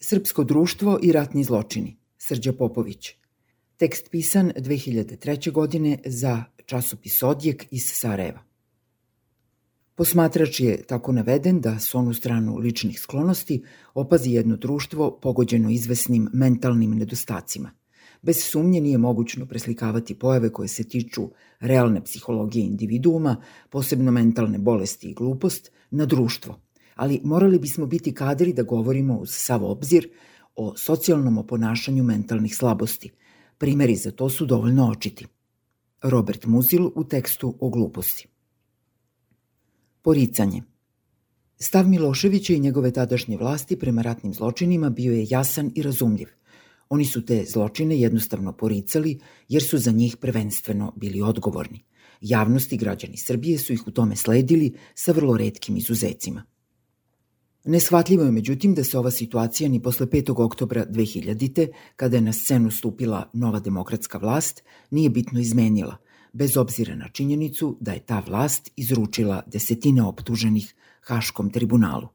Srpsko društvo i ratni zločini, Srđa Popović. Tekst pisan 2003. godine za časopis Odjek iz Sarajeva. Posmatrač je tako naveden da s onu stranu ličnih sklonosti opazi jedno društvo pogođeno izvesnim mentalnim nedostacima. Bez sumnje nije mogućno preslikavati pojave koje se tiču realne psihologije individuuma, posebno mentalne bolesti i glupost, na društvo – ali morali bismo biti kadri da govorimo uz sav obzir o socijalnom oponašanju mentalnih slabosti. Primeri za to su dovoljno očiti. Robert Muzil u tekstu o gluposti. Poricanje Stav Miloševića i njegove tadašnje vlasti prema ratnim zločinima bio je jasan i razumljiv. Oni su te zločine jednostavno poricali jer su za njih prvenstveno bili odgovorni. Javnost i građani Srbije su ih u tome sledili sa vrlo redkim izuzecima. Neshvatljivo je međutim da se ova situacija ni posle 5. oktobra 2000. kada je na scenu stupila nova demokratska vlast nije bitno izmenila, bez obzira na činjenicu da je ta vlast izručila desetine optuženih Haškom tribunalu.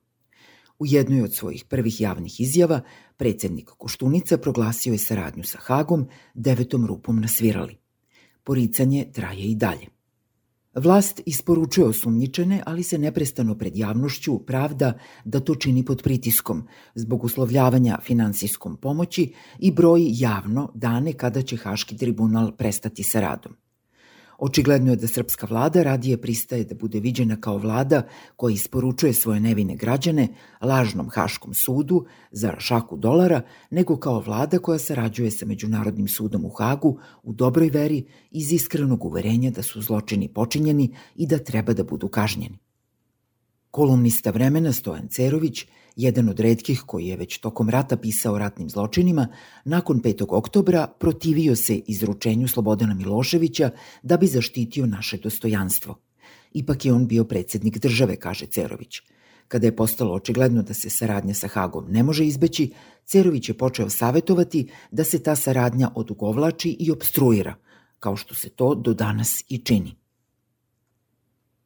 U jednoj od svojih prvih javnih izjava predsednik Koštunica proglasio je saradnju sa Hagom devetom rupom na svirali. Poricanje traje i dalje. Vlast isporučuje osumnjičene, ali se neprestano pred javnošću pravda da to čini pod pritiskom, zbog uslovljavanja finansijskom pomoći i broji javno dane kada će Haški tribunal prestati sa radom. Očigledno je da srpska vlada radije pristaje da bude viđena kao vlada koja isporučuje svoje nevine građane lažnom Haškom sudu za šaku dolara, nego kao vlada koja sarađuje sa Međunarodnim sudom u Hagu u dobroj veri iz iskrenog uverenja da su zločini počinjeni i da treba da budu kažnjeni. Kolumnista vremena Stojan Cerović – jedan od redkih koji je već tokom rata pisao ratnim zločinima, nakon 5. oktobra protivio se izručenju Slobodana Miloševića da bi zaštitio naše dostojanstvo. Ipak je on bio predsednik države, kaže Cerović. Kada je postalo očigledno da se saradnja sa Hagom ne može izbeći, Cerović je počeo savetovati da se ta saradnja odugovlači i obstruira, kao što se to do danas i čini.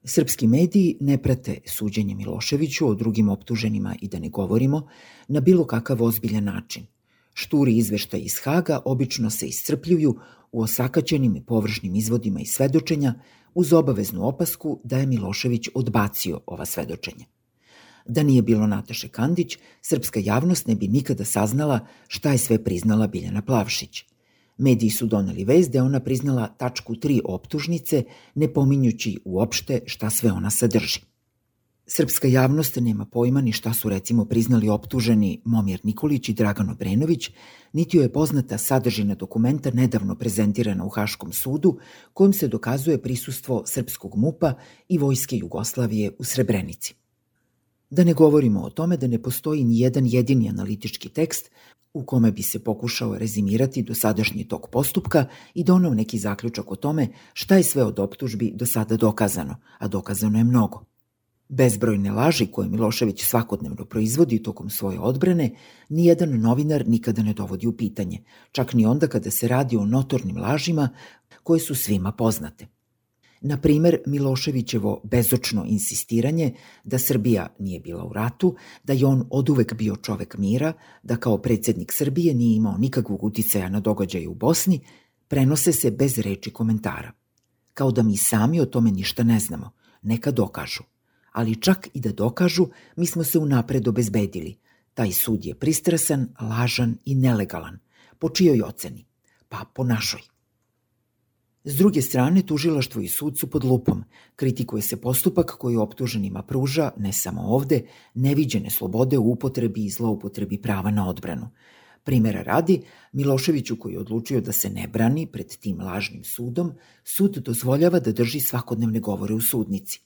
Srpski mediji ne prate suđenje Miloševiću o drugim optuženima i da ne govorimo na bilo kakav ozbiljan način. Šturi izveštaj iz Haga obično se iscrpljuju u osakaćenim i površnim izvodima i svedočenja uz obaveznu opasku da je Milošević odbacio ova svedočenja. Da nije bilo Nataše Kandić, srpska javnost ne bi nikada saznala šta je sve priznala Biljana Plavšić – Mediji su doneli vez da je ona priznala tačku 3 optužnice, ne pominjući uopšte šta sve ona sadrži. Srpska javnost nema pojma ni šta su recimo priznali optuženi Momir Nikolić i Dragan Obrenović, niti joj je poznata sadržina dokumenta nedavno prezentirana u Haškom sudu, kojim se dokazuje prisustvo srpskog MUPA i vojske Jugoslavije u Srebrenici. Da ne govorimo o tome da ne postoji ni jedan jedini analitički tekst u kome bi se pokušao rezimirati dosadašnji tok postupka i donao neki zaključak o tome šta je sve od optužbi do sada dokazano, a dokazano je mnogo. Bezbrojne laži koje Milošević svakodnevno proizvodi tokom svoje odbrane, nijedan novinar nikada ne dovodi u pitanje, čak ni onda kada se radi o notornim lažima koje su svima poznate. Na primer, Miloševićevo bezočno insistiranje da Srbija nije bila u ratu, da je on oduvek bio čovek mira, da kao predsednik Srbije nije imao nikakvog uticaja na događaje u Bosni, prenose se bez reči komentara. Kao da mi sami o tome ništa ne znamo, neka dokažu. Ali čak i da dokažu, mi smo se unapred obezbedili. Taj sud je pristrasan, lažan i nelegalan. Po čijoj oceni? Pa po našoj. S druge strane, tužilaštvo i sud su pod lupom. Kritikuje se postupak koji optuženima pruža, ne samo ovde, neviđene slobode u upotrebi i zloupotrebi prava na odbranu. Primera radi, Miloševiću koji je odlučio da se ne brani pred tim lažnim sudom, sud dozvoljava da drži svakodnevne govore u sudnici.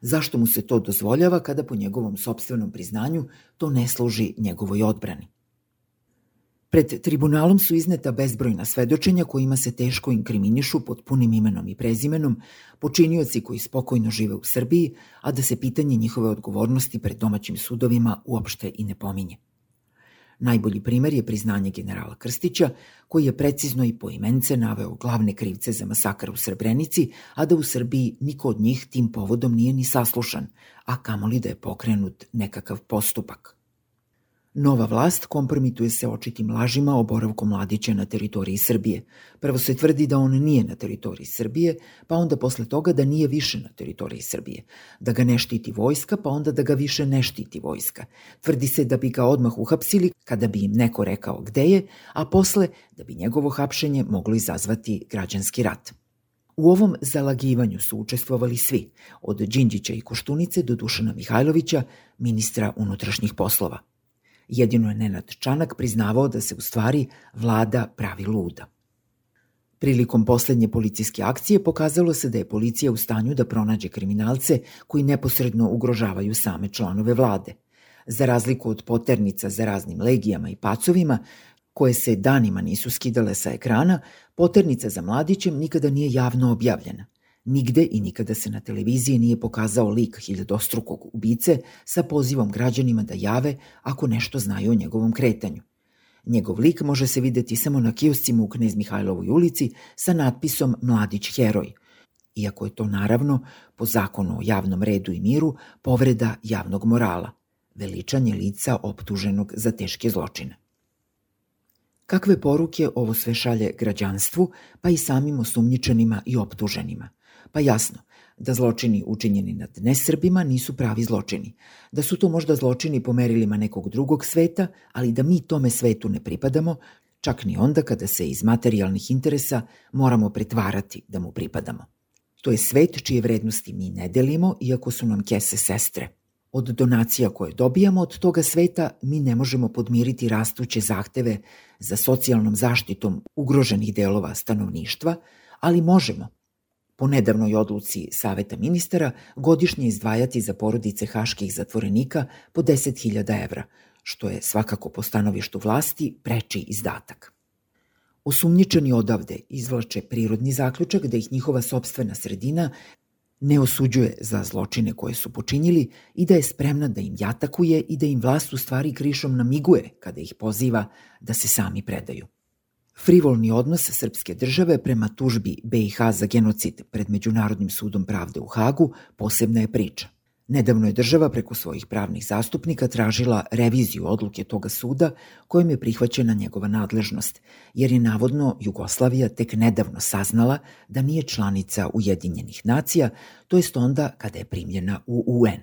Zašto mu se to dozvoljava kada po njegovom sobstvenom priznanju to ne služi njegovoj odbrani? Pred tribunalom su izneta bezbrojna svedočenja kojima se teško inkriminišu pod punim imenom i prezimenom počinioci koji spokojno žive u Srbiji, a da se pitanje njihove odgovornosti pred domaćim sudovima uopšte i ne pominje. Najbolji primer je priznanje generala Krstića, koji je precizno i po imence naveo glavne krivce za masakar u Srebrenici, a da u Srbiji niko od njih tim povodom nije ni saslušan, a kamoli da je pokrenut nekakav postupak. Nova vlast kompromituje se očitim lažima o boravku mladića na teritoriji Srbije. Prvo se tvrdi da on nije na teritoriji Srbije, pa onda posle toga da nije više na teritoriji Srbije. Da ga ne štiti vojska, pa onda da ga više ne štiti vojska. Tvrdi se da bi ga odmah uhapsili kada bi im neko rekao gde je, a posle da bi njegovo hapšenje moglo izazvati građanski rat. U ovom zalagivanju su učestvovali svi, od Đinđića i Koštunice do Dušana Mihajlovića, ministra unutrašnjih poslova – Jedino je Nenad Čanak priznavao da se u stvari vlada pravi luda. Prilikom poslednje policijske akcije pokazalo se da je policija u stanju da pronađe kriminalce koji neposredno ugrožavaju same članove vlade. Za razliku od poternica za raznim legijama i pacovima, koje se danima nisu skidale sa ekrana, poternica za mladićem nikada nije javno objavljena. Nigde i nikada se na televiziji nije pokazao lik hiljadostrukog ubice sa pozivom građanima da jave ako nešto znaju o njegovom kretanju. Njegov lik može se videti samo na kioscima u Knez Mihajlovoj ulici sa natpisom Mladić heroj, iako je to naravno, po zakonu o javnom redu i miru, povreda javnog morala, veličanje lica optuženog za teške zločine. Kakve poruke ovo sve šalje građanstvu, pa i samim osumnjičenima i optuženima – Pa jasno, da zločini učinjeni nad nesrbima nisu pravi zločini, da su to možda zločini po merilima nekog drugog sveta, ali da mi tome svetu ne pripadamo, čak ni onda kada se iz materijalnih interesa moramo pretvarati da mu pripadamo. To je svet čije vrednosti mi ne delimo, iako su nam kese sestre. Od donacija koje dobijamo od toga sveta mi ne možemo podmiriti rastuće zahteve za socijalnom zaštitom ugroženih delova stanovništva, ali možemo po nedavnoj odluci Saveta ministara godišnje izdvajati za porodice haških zatvorenika po 10.000 evra, što je svakako po stanovištu vlasti preči izdatak. Osumnjičeni odavde izvlače prirodni zaključak da ih njihova sobstvena sredina ne osuđuje za zločine koje su počinjili i da je spremna da im jatakuje i da im vlast u stvari krišom namiguje kada ih poziva da se sami predaju. Frivolni odnos srpske države prema tužbi BiH za genocid pred Međunarodnim sudom pravde u Hagu posebna je priča. Nedavno je država preko svojih pravnih zastupnika tražila reviziju odluke toga suda kojim je prihvaćena njegova nadležnost, jer je navodno Jugoslavija tek nedavno saznala da nije članica Ujedinjenih nacija, to jest onda kada je primljena u UN.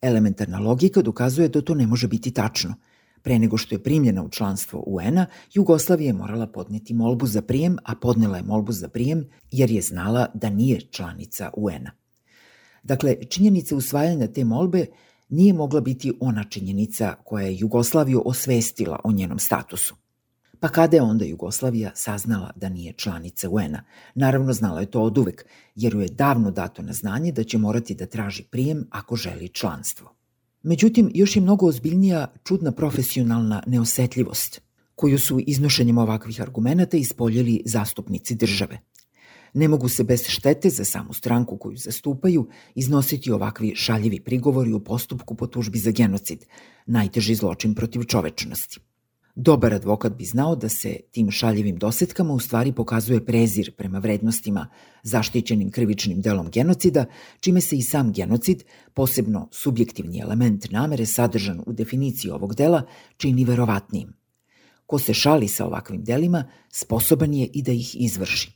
Elementarna logika dokazuje da to ne može biti tačno – Pre nego što je primljena u članstvo UN-a, Jugoslavija je morala podneti molbu za prijem, a podnela je molbu za prijem jer je znala da nije članica UN-a. Dakle, činjenica usvajanja te molbe nije mogla biti ona činjenica koja je Jugoslaviju osvestila o njenom statusu. Pa kada je onda Jugoslavija saznala da nije članica UN-a? Naravno, znala je to od uvek, jer ju je davno dato na znanje da će morati da traži prijem ako želi članstvo. Međutim, još je mnogo ozbiljnija čudna profesionalna neosetljivost, koju su iznošenjem ovakvih argumenta ispoljili zastupnici države. Ne mogu se bez štete za samu stranku koju zastupaju iznositi ovakvi šaljivi prigovori u postupku po tužbi za genocid, najteži zločin protiv čovečnosti. Dobar advokat bi znao da se tim šaljivim dosetkama u stvari pokazuje prezir prema vrednostima zaštićenim krivičnim delom genocida, čime se i sam genocid, posebno subjektivni element namere sadržan u definiciji ovog dela, čini verovatnijim. Ko se šali sa ovakvim delima, sposoban je i da ih izvrši.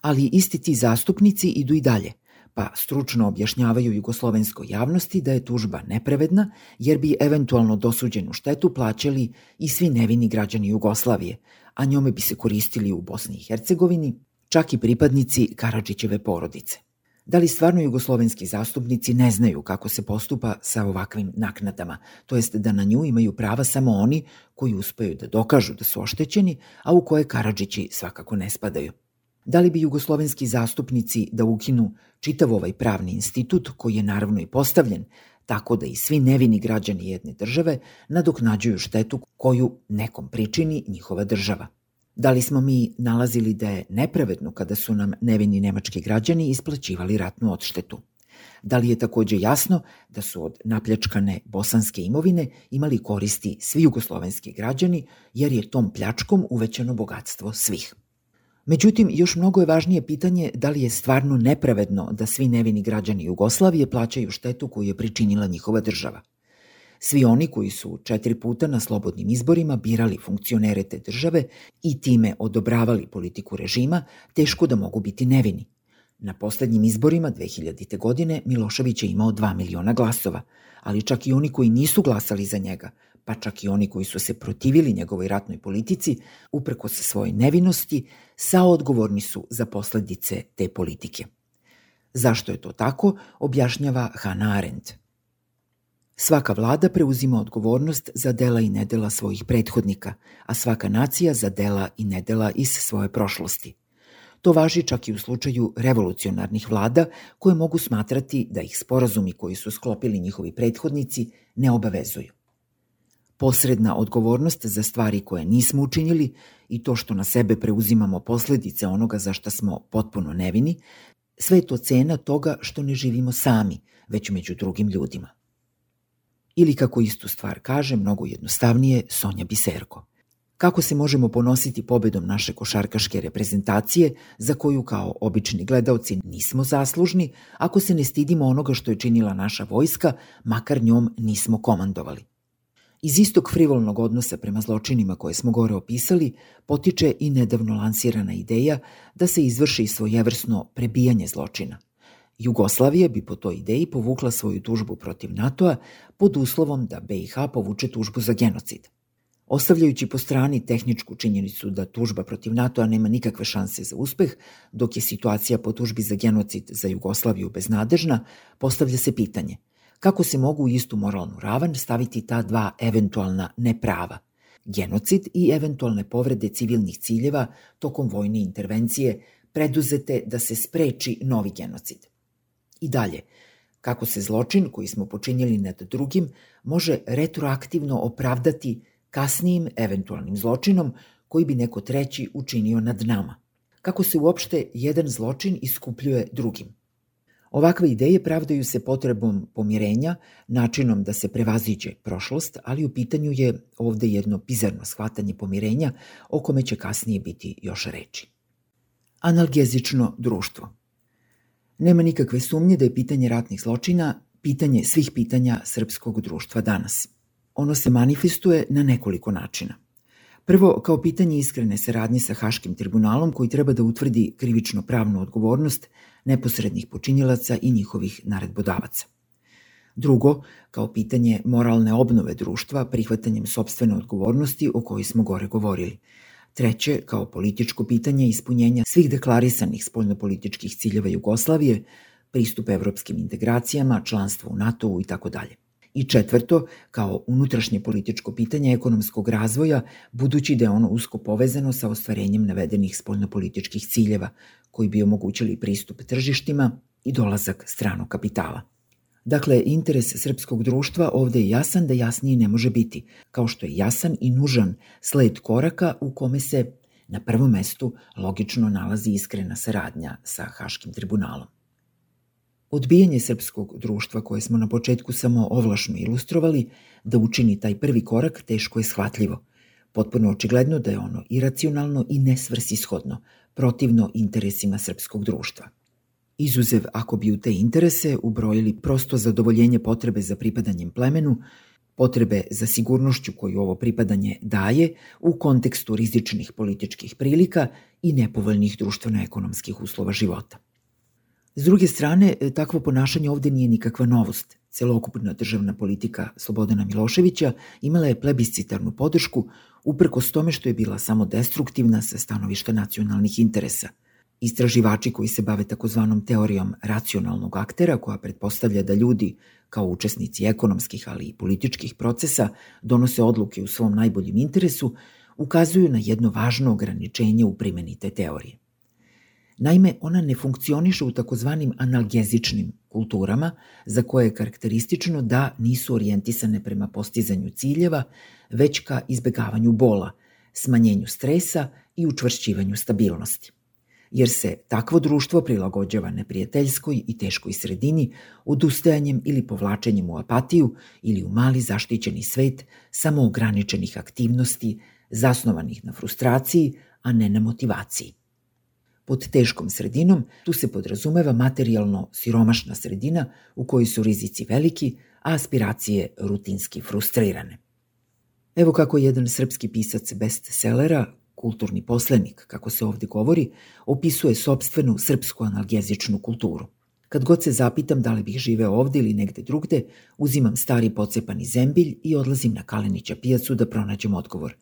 Ali isti ti zastupnici idu i dalje – pa stručno objašnjavaju jugoslovenskoj javnosti da je tužba nepravedna jer bi eventualno dosuđenu štetu plaćali i svi nevini građani Jugoslavije, a njome bi se koristili u Bosni i Hercegovini, čak i pripadnici Karadžićeve porodice. Da li stvarno jugoslovenski zastupnici ne znaju kako se postupa sa ovakvim naknadama, to jest da na nju imaju prava samo oni koji uspeju da dokažu da su oštećeni, a u koje Karadžići svakako ne spadaju? Da li bi jugoslovenski zastupnici da ukinu čitav ovaj pravni institut, koji je naravno i postavljen, tako da i svi nevini građani jedne države nadoknađuju štetu koju nekom pričini njihova država? Da li smo mi nalazili da je nepravedno kada su nam nevini nemački građani isplaćivali ratnu odštetu? Da li je takođe jasno da su od napljačkane bosanske imovine imali koristi svi jugoslovenski građani, jer je tom pljačkom uvećano bogatstvo svih? Međutim, još mnogo je važnije pitanje da li je stvarno nepravedno da svi nevini građani Jugoslavije plaćaju štetu koju je pričinila njihova država. Svi oni koji su četiri puta na slobodnim izborima birali funkcionere te države i time odobravali politiku režima, teško da mogu biti nevini. Na poslednjim izborima 2000. godine Milošević je imao 2 miliona glasova, ali čak i oni koji nisu glasali za njega, pa čak i oni koji su se protivili njegovoj ratnoj politici, upreko sa svoje nevinosti, saodgovorni su za posledice te politike. Zašto je to tako, objašnjava Hannah Arendt. Svaka vlada preuzima odgovornost za dela i nedela svojih prethodnika, a svaka nacija za dela i nedela iz svoje prošlosti. To važi čak i u slučaju revolucionarnih vlada koje mogu smatrati da ih sporazumi koji su sklopili njihovi prethodnici ne obavezuju. Posredna odgovornost za stvari koje nismo učinili i to što na sebe preuzimamo posledice onoga za šta smo potpuno nevini, sve je to cena toga što ne živimo sami, već među drugim ljudima. Ili kako istu stvar kaže, mnogo jednostavnije, Sonja Biserko. Kako se možemo ponositi pobedom naše košarkaške reprezentacije, za koju kao obični gledalci nismo zaslužni, ako se ne stidimo onoga što je činila naša vojska, makar njom nismo komandovali. Iz istog frivolnog odnosa prema zločinima koje smo gore opisali, potiče i nedavno lansirana ideja da se izvrši svojevrsno prebijanje zločina. Jugoslavija bi po toj ideji povukla svoju tužbu protiv NATO-a pod uslovom da BiH povuče tužbu za genocid. Ostavljajući po strani tehničku činjenicu da tužba protiv NATO-a nema nikakve šanse za uspeh, dok je situacija po tužbi za genocid za Jugoslaviju beznadežna, postavlja se pitanje – kako se mogu u istu moralnu ravan staviti ta dva eventualna neprava, genocid i eventualne povrede civilnih ciljeva tokom vojne intervencije preduzete da se spreči novi genocid. I dalje, kako se zločin koji smo počinjeli nad drugim može retroaktivno opravdati kasnijim eventualnim zločinom koji bi neko treći učinio nad nama. Kako se uopšte jedan zločin iskupljuje drugim. Ovakve ideje pravdaju se potrebom pomirenja, načinom da se prevaziđe prošlost, ali u pitanju je ovde jedno bizarno shvatanje pomirenja o kome će kasnije biti još reči. Analgezično društvo Nema nikakve sumnje da je pitanje ratnih zločina pitanje svih pitanja srpskog društva danas. Ono se manifestuje na nekoliko načina. Prvo, kao pitanje iskrene saradnje sa Haškim tribunalom koji treba da utvrdi krivično pravnu odgovornost neposrednih počinjilaca i njihovih naredbodavaca. Drugo, kao pitanje moralne obnove društva prihvatanjem sobstvene odgovornosti o kojoj smo gore govorili. Treće, kao političko pitanje ispunjenja svih deklarisanih spoljnopolitičkih ciljeva Jugoslavije, pristup evropskim integracijama, članstvo u NATO-u i tako dalje. I četvrto, kao unutrašnje političko pitanje ekonomskog razvoja, budući da je ono usko povezano sa ostvarenjem navedenih spoljnopolitičkih ciljeva, koji bi omogućili pristup tržištima i dolazak stranog kapitala. Dakle, interes srpskog društva ovde je jasan da jasniji ne može biti, kao što je jasan i nužan sled koraka u kome se na prvom mestu logično nalazi iskrena saradnja sa Haškim tribunalom. Odbijanje srpskog društva koje smo na početku samo ovlašno ilustrovali da učini taj prvi korak teško je shvatljivo. Potpuno očigledno da je ono iracionalno i nesvrsishodno, protivno interesima srpskog društva. Izuzev ako bi u te interese ubrojili prosto zadovoljenje potrebe za pripadanjem plemenu, potrebe za sigurnošću koju ovo pripadanje daje u kontekstu rizičnih političkih prilika i nepovoljnih društveno-ekonomskih uslova života. S druge strane, e, takvo ponašanje ovde nije nikakva novost. Celokupna državna politika Slobodana Miloševića imala je plebiscitarnu podršku uprkos tome što je bila samo destruktivna sa stanovišta nacionalnih interesa. Istraživači koji se bave takozvanom teorijom racionalnog aktera, koja pretpostavlja da ljudi, kao učesnici ekonomskih, ali i političkih procesa, donose odluke u svom najboljem interesu, ukazuju na jedno važno ograničenje u primjeni te teorije. Naime, ona ne funkcioniše u takozvanim analgezičnim kulturama, za koje je karakteristično da nisu orijentisane prema postizanju ciljeva, već ka izbegavanju bola, smanjenju stresa i učvršćivanju stabilnosti. Jer se takvo društvo prilagođava neprijateljskoj i teškoj sredini odustajanjem ili povlačenjem u apatiju ili u mali zaštićeni svet samoograničenih aktivnosti zasnovanih na frustraciji, a ne na motivaciji. Pod teškom sredinom tu se podrazumeva materijalno siromašna sredina u kojoj su rizici veliki, a aspiracije rutinski frustrirane. Evo kako jedan srpski pisac bestsellera, kulturni poslenik, kako se ovde govori, opisuje sobstvenu srpsku analgezičnu kulturu. Kad god se zapitam da li bih živeo ovde ili negde drugde, uzimam stari pocepani zembilj i odlazim na Kalenića pijacu da pronađem odgovor.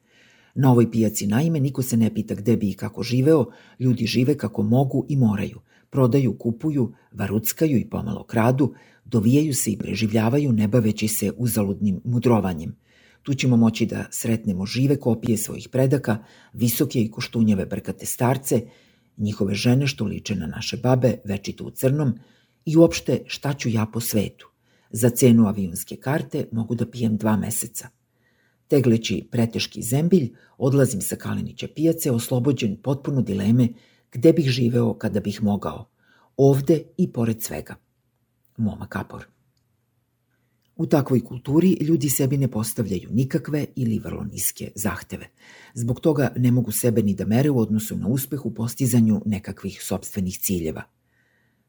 Na ovoj pijaci naime niko se ne pita gde bi i kako živeo, ljudi žive kako mogu i moraju. Prodaju, kupuju, varuckaju i pomalo kradu, dovijaju se i preživljavaju ne baveći se uzaludnim mudrovanjem. Tu ćemo moći da sretnemo žive kopije svojih predaka, visoke i koštunjeve brkate starce, njihove žene što liče na naše babe, večito u crnom, i uopšte šta ću ja po svetu. Za cenu avionske karte mogu da pijem dva meseca. Tegleći preteški zembilj, odlazim sa Kalinića pijace, oslobođen potpuno dileme gde bih živeo kada bih mogao. Ovde i pored svega. Moma Kapor. U takvoj kulturi ljudi sebi ne postavljaju nikakve ili vrlo niske zahteve. Zbog toga ne mogu sebe ni da mere u odnosu na uspeh u postizanju nekakvih sobstvenih ciljeva.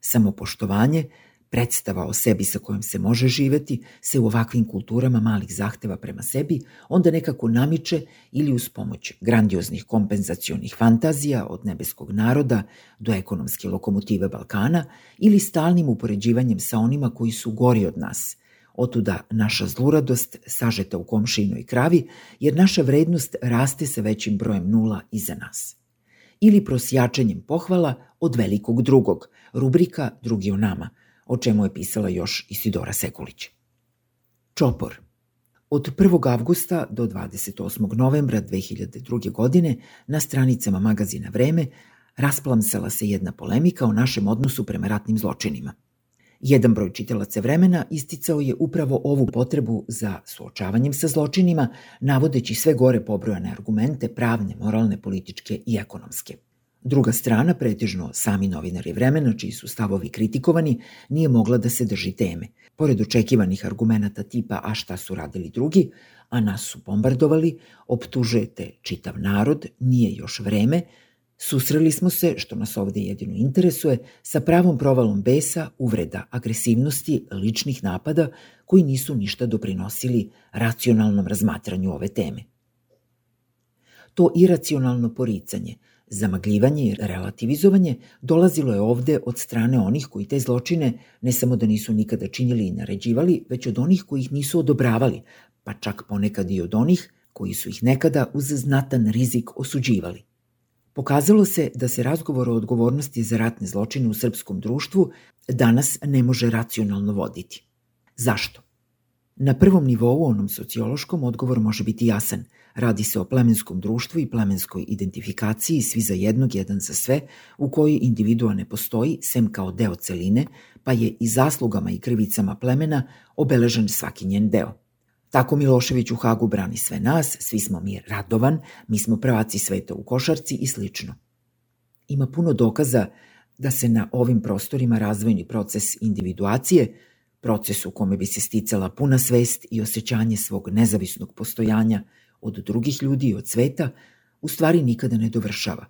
Samopoštovanje, predstava o sebi sa kojom se može živeti, se u ovakvim kulturama malih zahteva prema sebi onda nekako namiče ili uz pomoć grandioznih kompenzacionih fantazija od nebeskog naroda do ekonomske lokomotive Balkana ili stalnim upoređivanjem sa onima koji su gori od nas – Otuda naša zluradost sažeta u komšinoj kravi, jer naša vrednost raste sa većim brojem nula iza nas. Ili prosjačenjem pohvala od velikog drugog, rubrika Drugi o nama, o čemu je pisala još Isidora Sekulić. Čopor Od 1. avgusta do 28. novembra 2002. godine na stranicama magazina Vreme rasplamsala se jedna polemika o našem odnosu prema ratnim zločinima – Jedan broj čitalaca vremena isticao je upravo ovu potrebu za suočavanjem sa zločinima, navodeći sve gore pobrojane argumente pravne, moralne, političke i ekonomske. Druga strana, pretežno sami novinari vremena, čiji su stavovi kritikovani, nije mogla da se drži teme. Pored očekivanih argumenta tipa a šta su radili drugi, a nas su bombardovali, optužujete čitav narod, nije još vreme, Susreli smo se, što nas ovde jedino interesuje, sa pravom provalom besa, uvreda, agresivnosti, ličnih napada koji nisu ništa doprinosili racionalnom razmatranju ove teme. To iracionalno poricanje, zamagljivanje i relativizovanje dolazilo je ovde od strane onih koji te zločine ne samo da nisu nikada činjeli i naređivali, već od onih koji ih nisu odobravali, pa čak ponekad i od onih koji su ih nekada uz znatan rizik osuđivali. Pokazalo se da se razgovor o odgovornosti za ratne zločine u srpskom društvu danas ne može racionalno voditi. Zašto? Na prvom nivou, onom sociološkom, odgovor može biti jasan. Radi se o plemenskom društvu i plemenskoj identifikaciji svi za jednog, jedan za sve, u kojoj individua ne postoji, sem kao deo celine, pa je i zaslugama i krivicama plemena obeležen svaki njen deo. Tako Milošević u Hagu brani sve nas, svi smo mi radovan, mi smo prvaci sveta u košarci i slično. Ima puno dokaza da se na ovim prostorima razvojni proces individuacije, proces u kome bi se sticala puna svest i osjećanje svog nezavisnog postojanja od drugih ljudi i od sveta, u stvari nikada ne dovršava.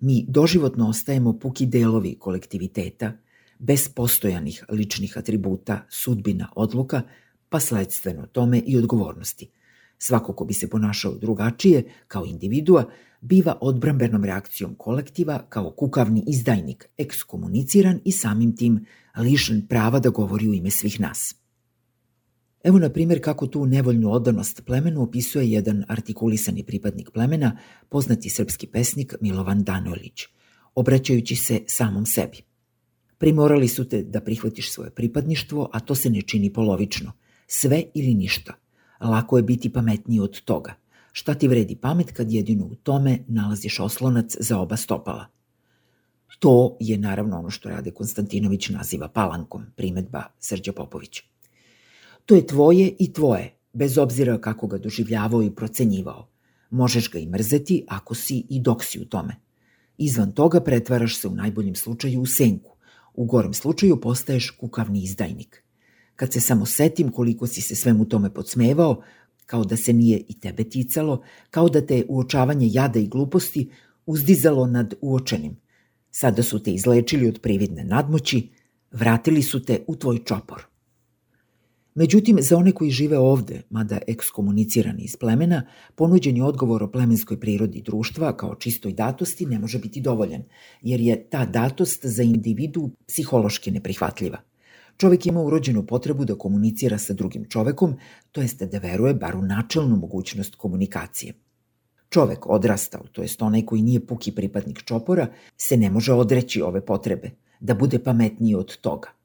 Mi doživotno ostajemo puki delovi kolektiviteta, bez postojanih ličnih atributa, sudbina, odluka – pa sledstveno tome i odgovornosti. Svako ko bi se ponašao drugačije, kao individua, biva odbrambenom reakcijom kolektiva kao kukavni izdajnik, ekskomuniciran i samim tim lišen prava da govori u ime svih nas. Evo na primjer kako tu nevoljnu odanost plemenu opisuje jedan artikulisani pripadnik plemena, poznati srpski pesnik Milovan Danolić, obraćajući se samom sebi. Primorali su te da prihvatiš svoje pripadništvo, a to se ne čini polovično – Sve ili ništa. Lako je biti pametniji od toga. Šta ti vredi pamet kad jedino u tome nalaziš oslonac za oba stopala? To je naravno ono što Rade Konstantinović naziva palankom, primetba Srđa Popović. To je tvoje i tvoje, bez obzira kako ga doživljavao i procenjivao. Možeš ga i mrzeti ako si i dok si u tome. Izvan toga pretvaraš se u najboljem slučaju u senku. U gorem slučaju postaješ kukavni izdajnik. Kad se samo setim koliko si se svemu tome podsmevao, kao da se nije i tebe ticalo, kao da te uočavanje jada i gluposti uzdizalo nad uočenim. Sada su te izlečili od prividne nadmoći, vratili su te u tvoj čopor. Međutim, za one koji žive ovde, mada ekskomunicirani iz plemena, ponuđeni odgovor o plemenskoj prirodi društva kao čistoj datosti ne može biti dovoljan, jer je ta datost za individu psihološki neprihvatljiva. Čovek ima urođenu potrebu da komunicira sa drugim čovekom, to jeste da veruje bar u načelnu mogućnost komunikacije. Čovek odrastao, to jest onaj koji nije puki pripadnik čopora, se ne može odreći ove potrebe, da bude pametniji od toga –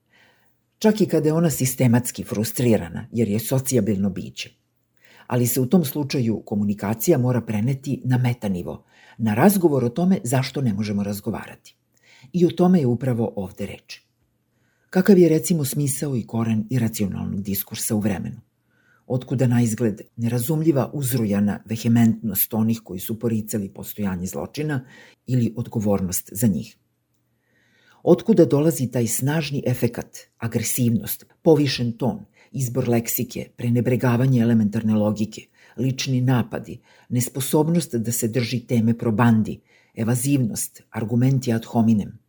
čak i kada je ona sistematski frustrirana, jer je socijabilno biće. Ali se u tom slučaju komunikacija mora preneti na metanivo, na razgovor o tome zašto ne možemo razgovarati. I o tome je upravo ovde reč. Kakav je recimo smisao i koren iracionalnog diskursa u vremenu? Otkuda na izgled nerazumljiva uzrujana vehementnost onih koji su poricali postojanje zločina ili odgovornost za njih? Otkuda dolazi taj snažni efekat, agresivnost, povišen ton, izbor leksike, prenebregavanje elementarne logike, lični napadi, nesposobnost da se drži teme probandi, evazivnost, argumenti ad hominem –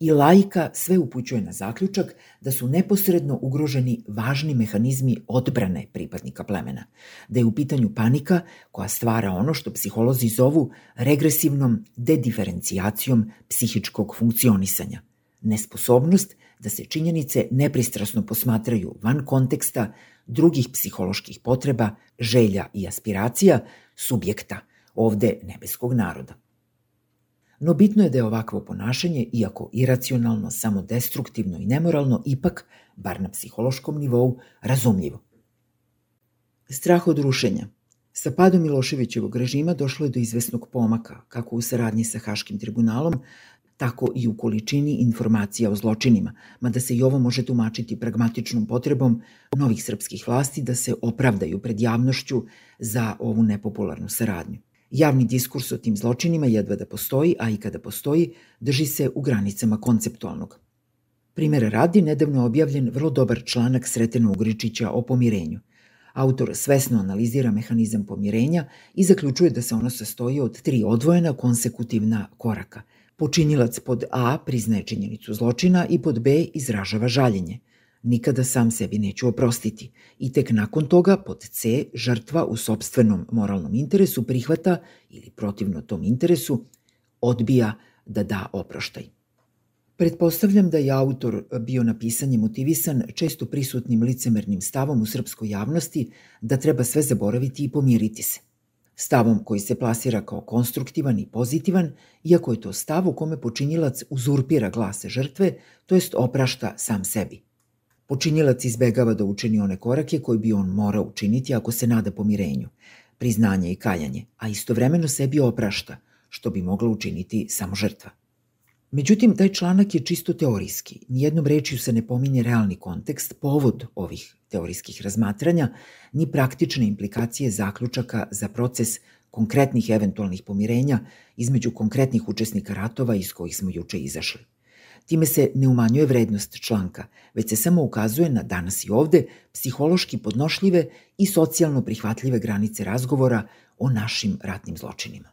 i lajka sve upućuje na zaključak da su neposredno ugroženi važni mehanizmi odbrane pripadnika plemena, da je u pitanju panika koja stvara ono što psiholozi zovu regresivnom dediferencijacijom psihičkog funkcionisanja, nesposobnost da se činjenice nepristrasno posmatraju van konteksta drugih psiholoških potreba, želja i aspiracija subjekta, ovde nebeskog naroda. No bitno je da je ovakvo ponašanje, iako iracionalno, samo destruktivno i nemoralno, ipak, bar na psihološkom nivou, razumljivo. Strah od rušenja. Sa padom Miloševićevog režima došlo je do izvesnog pomaka, kako u saradnji sa Haškim tribunalom, tako i u količini informacija o zločinima, mada se i ovo može tumačiti pragmatičnom potrebom novih srpskih vlasti da se opravdaju pred javnošću za ovu nepopularnu saradnju. Javni diskurs o tim zločinima jedva da postoji, a i kada postoji, drži se u granicama konceptualnog. Primere radi, nedavno je objavljen vrlo dobar članak Sretena Ugričića o pomirenju. Autor svesno analizira mehanizam pomirenja i zaključuje da se ono sastoji od tri odvojena konsekutivna koraka. Počinilac pod A priznaje činjenicu zločina i pod B izražava žaljenje – nikada sam sebi neću oprostiti i tek nakon toga pod C žrtva u sobstvenom moralnom interesu prihvata ili protivno tom interesu odbija da da oproštaj. Pretpostavljam da je autor bio na pisanje motivisan često prisutnim licemernim stavom u srpskoj javnosti da treba sve zaboraviti i pomiriti se. Stavom koji se plasira kao konstruktivan i pozitivan, iako je to stav u kome počinjilac uzurpira glase žrtve, to jest oprašta sam sebi – Počinjilac izbegava da učini one korake koje bi on morao učiniti ako se nada pomirenju, priznanje i kaljanje, a istovremeno sebi oprašta, što bi mogla učiniti samo žrtva. Međutim, taj članak je čisto teorijski. Nijednom rečju se ne pominje realni kontekst, povod ovih teorijskih razmatranja, ni praktične implikacije zaključaka za proces konkretnih eventualnih pomirenja između konkretnih učesnika ratova iz kojih smo juče izašli. Time se ne umanjuje vrednost članka, već se samo ukazuje na danas i ovde psihološki podnošljive i socijalno prihvatljive granice razgovora o našim ratnim zločinima.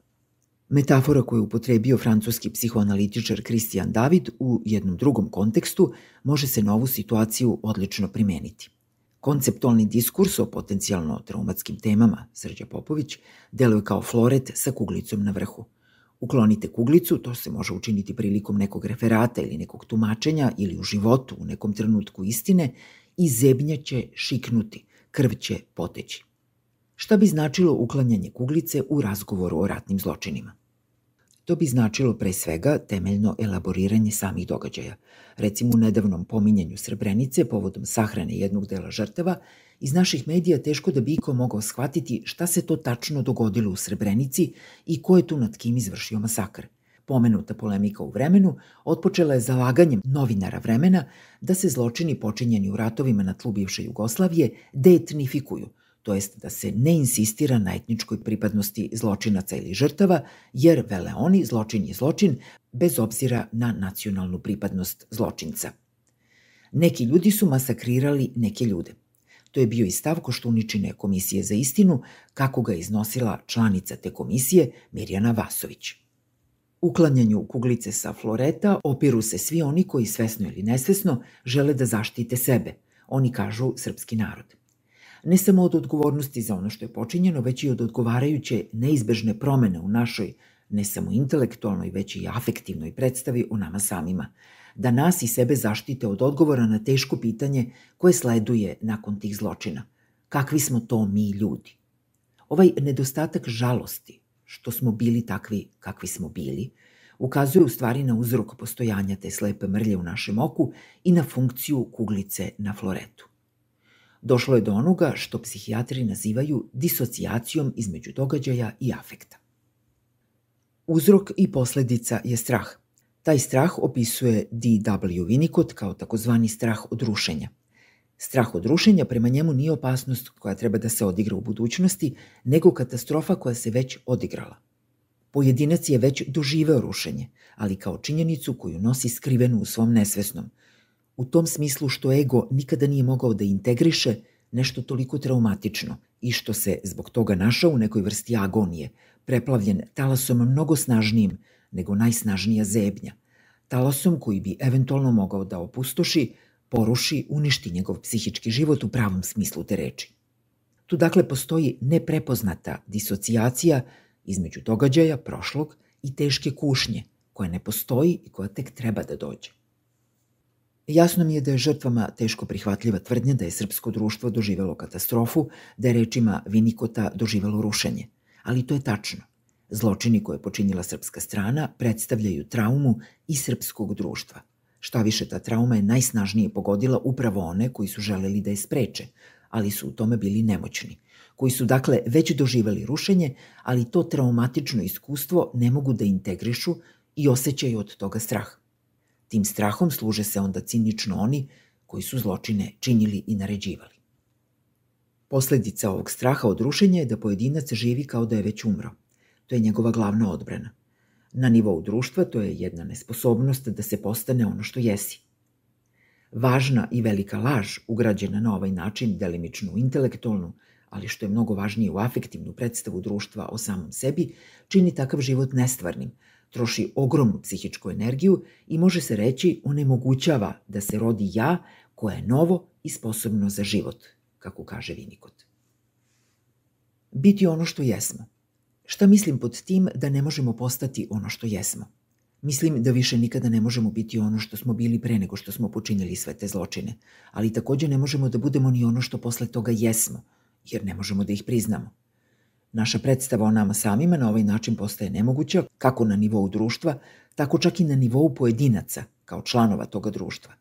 Metafora koju je upotrebio francuski psihoanalitičar Christian David u jednom drugom kontekstu može se na ovu situaciju odlično primeniti. Konceptualni diskurs o potencijalno traumatskim temama, Srđa Popović, deluje kao floret sa kuglicom na vrhu – Uklonite kuglicu, to se može učiniti prilikom nekog referata ili nekog tumačenja ili u životu u nekom trenutku istine i zebnja će šiknuti, krv će poteći. Šta bi značilo uklanjanje kuglice u razgovoru o ratnim zločinima? To bi značilo pre svega temeljno elaboriranje samih događaja. Recimo u nedavnom pominjanju Srebrenice povodom sahrane jednog dela žrtava, iz naših medija teško da bi iko mogao shvatiti šta se to tačno dogodilo u Srebrenici i ko je tu nad kim izvršio masakr. Pomenuta polemika u vremenu otpočela je zalaganjem novinara vremena da se zločini počinjeni u ratovima na tlu bivše Jugoslavije deetnifikuju – to jest da se ne insistira na etničkoj pripadnosti zločinaca ili žrtava, jer vele oni zločin je zločin bez obzira na nacionalnu pripadnost zločinca. Neki ljudi su masakrirali neke ljude. To je bio i stav Koštuničine komisije za istinu, kako ga iznosila članica te komisije Mirjana Vasović. Uklanjanju kuglice sa floreta opiru se svi oni koji svesno ili nesvesno žele da zaštite sebe – Oni kažu srpski narod. Ne samo od odgovornosti za ono što je počinjeno, već i od odgovarajuće neizbežne promene u našoj ne samo intelektualnoj, već i afektivnoj predstavi o nama samima, da nas i sebe zaštite od odgovora na teško pitanje koje sleduje nakon tih zločina. Kakvi smo to mi ljudi? Ovaj nedostatak žalosti, što smo bili takvi kakvi smo bili, ukazuje u stvari na uzrok postojanja te slepe mrlje u našem oku i na funkciju kuglice na floretu. Došlo je do onoga što psihijatri nazivaju disocijacijom između događaja i afekta. Uzrok i posledica je strah. Taj strah opisuje D.W. Winnicott kao takozvani strah od rušenja. Strah od rušenja prema njemu nije opasnost koja treba da se odigra u budućnosti, nego katastrofa koja se već odigrala. Pojedinac je već doživeo rušenje, ali kao činjenicu koju nosi skrivenu u svom nesvesnom. U tom smislu što ego nikada nije mogao da integriše nešto toliko traumatično i što se zbog toga našao u nekoj vrsti agonije – preplavljen talasom mnogo snažnijim nego najsnažnija zebnja, talasom koji bi eventualno mogao da opustoši, poruši, uništi njegov psihički život u pravom smislu te reči. Tu dakle postoji neprepoznata disocijacija između događaja prošlog i teške kušnje, koja ne postoji i koja tek treba da dođe. Jasno mi je da je žrtvama teško prihvatljiva tvrdnja da je srpsko društvo doživelo katastrofu, da je rečima Vinikota doživelo rušenje – ali to je tačno. Zločini koje je počinila srpska strana predstavljaju traumu i srpskog društva. Šta više, ta trauma je najsnažnije pogodila upravo one koji su želeli da je spreče, ali su u tome bili nemoćni, koji su dakle već doživali rušenje, ali to traumatično iskustvo ne mogu da integrišu i osjećaju od toga strah. Tim strahom služe se onda cinično oni koji su zločine činili i naređivali. Posledica ovog straha od rušenja je da pojedinac živi kao da je već umro. To je njegova glavna odbrana. Na nivou društva to je jedna nesposobnost da se postane ono što jesi. Važna i velika laž, ugrađena na ovaj način, delimično intelektualnu, ali što je mnogo važnije u afektivnu predstavu društva o samom sebi, čini takav život nestvarnim, troši ogromnu psihičku energiju i može se reći onemogućava da se rodi ja koje je novo i sposobno za život, kako kaže Vinikot. Biti ono što jesmo. Šta mislim pod tim da ne možemo postati ono što jesmo? Mislim da više nikada ne možemo biti ono što smo bili pre nego što smo počinjeli sve te zločine, ali takođe ne možemo da budemo ni ono što posle toga jesmo, jer ne možemo da ih priznamo. Naša predstava o nama samima na ovaj način postaje nemoguća kako na nivou društva, tako čak i na nivou pojedinaca, kao članova toga društva.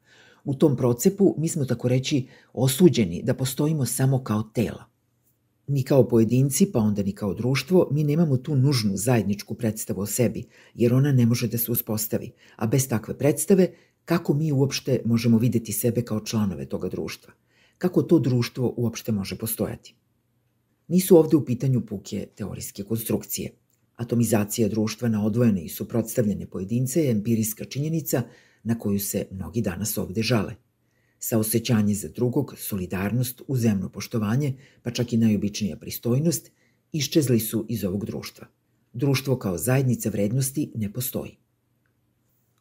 U tom procepu mi smo tako reći osuđeni da postojimo samo kao tela. Ni kao pojedinci, pa onda ni kao društvo, mi nemamo tu nužnu zajedničku predstavu o sebi, jer ona ne može da se uspostavi. A bez takve predstave, kako mi uopšte možemo videti sebe kao članove toga društva? Kako to društvo uopšte može postojati? Nisu ovde u pitanju puke teorijske konstrukcije. Atomizacija društva na odvojene i suprotstavljene pojedince je empirijska činjenica na koju se mnogi danas ovde žale. Saosećanje za drugog, solidarnost, uzemno poštovanje, pa čak i najobičnija pristojnost, iščezli su iz ovog društva. Društvo kao zajednica vrednosti ne postoji.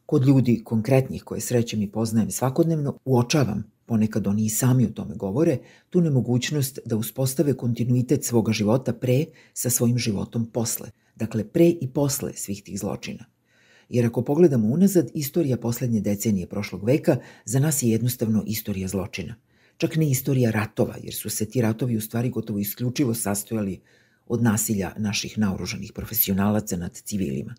Kod ljudi konkretnih koje srećem i poznajem svakodnevno, uočavam, ponekad oni i sami o tome govore, tu nemogućnost da uspostave kontinuitet svoga života pre sa svojim životom posle. Dakle, pre i posle svih tih zločina – jer ako pogledamo unazad, istorija poslednje decenije prošlog veka za nas je jednostavno istorija zločina. Čak ne istorija ratova, jer su se ti ratovi u stvari gotovo isključivo sastojali od nasilja naših naoružanih profesionalaca nad civilima.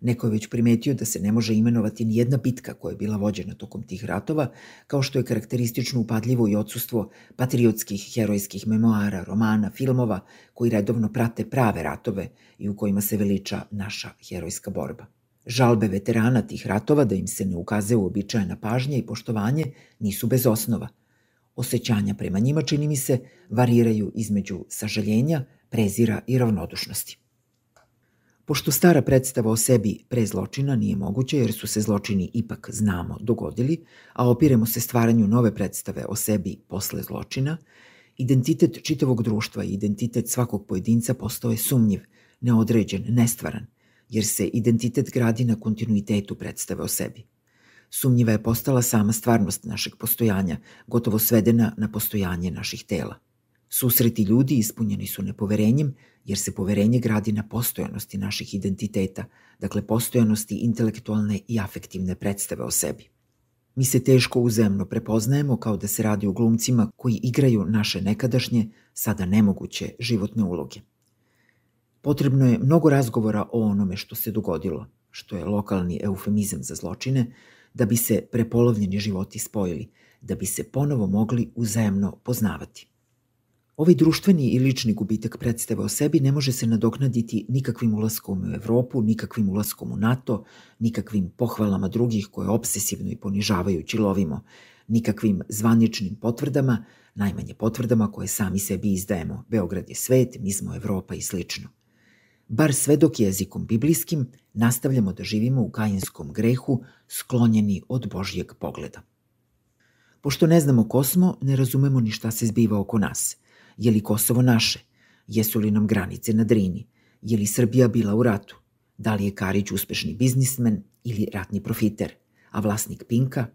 Neko je već primetio da se ne može imenovati ni jedna bitka koja je bila vođena tokom tih ratova, kao što je karakteristično upadljivo i odsustvo patriotskih, herojskih memoara, romana, filmova koji redovno prate prave ratove i u kojima se veliča naša herojska borba. Žalbe veterana tih ratova da im se ne ukaze uobičajena pažnja i poštovanje nisu bez osnova. Osećanja prema njima, čini mi se, variraju između sažaljenja, prezira i ravnodušnosti. Pošto stara predstava o sebi pre zločina nije moguća jer su se zločini ipak znamo dogodili, a opiremo se stvaranju nove predstave o sebi posle zločina, identitet čitavog društva i identitet svakog pojedinca postao je sumnjiv, neodređen, nestvaran, jer se identitet gradi na kontinuitetu predstave o sebi. Sumnjiva je postala sama stvarnost našeg postojanja, gotovo svedena na postojanje naših tela. Susreti ljudi ispunjeni su nepoverenjem, jer se poverenje gradi na postojanosti naših identiteta, dakle postojanosti intelektualne i afektivne predstave o sebi. Mi se teško uzemno prepoznajemo kao da se radi o glumcima koji igraju naše nekadašnje, sada nemoguće životne uloge. Potrebno je mnogo razgovora o onome što se dogodilo, što je lokalni eufemizam za zločine, da bi se prepolovljeni životi spojili, da bi se ponovo mogli uzajemno poznavati. Ovaj društveni i lični gubitak predstave o sebi ne može se nadoknaditi nikakvim ulaskom u Evropu, nikakvim ulaskom u NATO, nikakvim pohvalama drugih koje obsesivno i ponižavajući lovimo, nikakvim zvaničnim potvrdama, najmanje potvrdama koje sami sebi izdajemo. Beograd je svet, mi smo Evropa i slično. Bar sve dok jezikom biblijskim nastavljamo da živimo u kajinskom grehu, sklonjeni od Božjeg pogleda. Pošto ne znamo ko smo, ne razumemo ni šta se zbiva oko nas – Je li Kosovo naše? Jesu li nam granice na Drini? Je li Srbija bila u ratu? Da li je Karić uspešni biznismen ili ratni profiter? A vlasnik Pinka?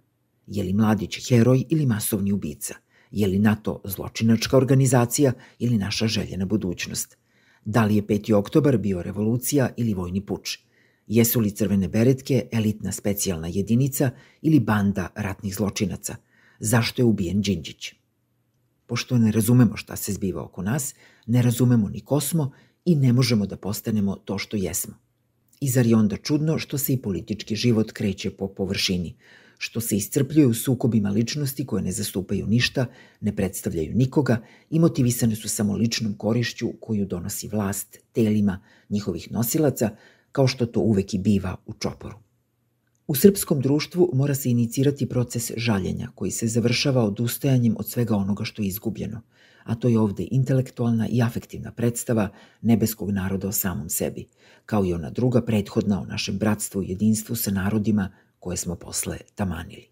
Je li Mladić heroj ili masovni ubica? Je li NATO zločinačka organizacija ili naša željena budućnost? Da li je 5. oktobar bio revolucija ili vojni puč? Jesu li crvene beretke elitna specijalna jedinica ili banda ratnih zločinaca? Zašto je ubijen Đinđić? Pošto ne razumemo šta se zbiva oko nas, ne razumemo ni ko smo i ne možemo da postanemo to što jesmo. I zar je onda čudno što se i politički život kreće po površini, što se iscrpljuje u sukobima ličnosti koje ne zastupaju ništa, ne predstavljaju nikoga i motivisane su samo ličnom korišću koju donosi vlast telima njihovih nosilaca, kao što to uvek i biva u čoporu. U srpskom društvu mora se inicirati proces žaljenja koji se završava odustajanjem od svega onoga što je izgubljeno, a to je ovde intelektualna i afektivna predstava nebeskog naroda o samom sebi, kao i ona druga prethodna o našem bratstvu i jedinstvu sa narodima koje smo posle tamanili.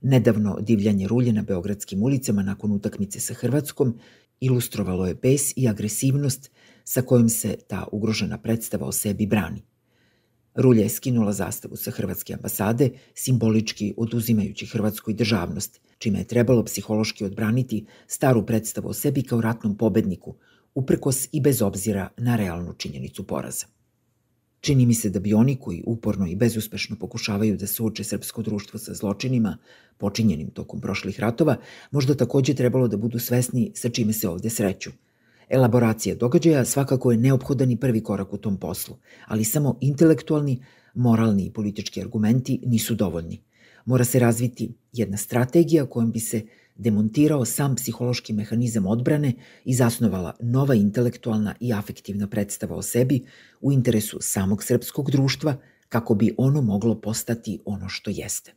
Nedavno divljanje rulje na beogradskim ulicama nakon utakmice sa Hrvatskom ilustrovalo je bes i agresivnost sa kojim se ta ugrožena predstava o sebi brani. Rulja je skinula zastavu sa Hrvatske ambasade, simbolički oduzimajući Hrvatskoj državnost, čime je trebalo psihološki odbraniti staru predstavu o sebi kao ratnom pobedniku, uprkos i bez obzira na realnu činjenicu poraza. Čini mi se da bi oni koji uporno i bezuspešno pokušavaju da suoče srpsko društvo sa zločinima počinjenim tokom prošlih ratova, možda takođe trebalo da budu svesni sa čime se ovde sreću – Elaboracija događaja svakako je neophodan i prvi korak u tom poslu, ali samo intelektualni, moralni i politički argumenti nisu dovoljni. Mora se razviti jedna strategija kojom bi se demontirao sam psihološki mehanizam odbrane i zasnovala nova intelektualna i afektivna predstava o sebi u interesu samog srpskog društva kako bi ono moglo postati ono što jeste.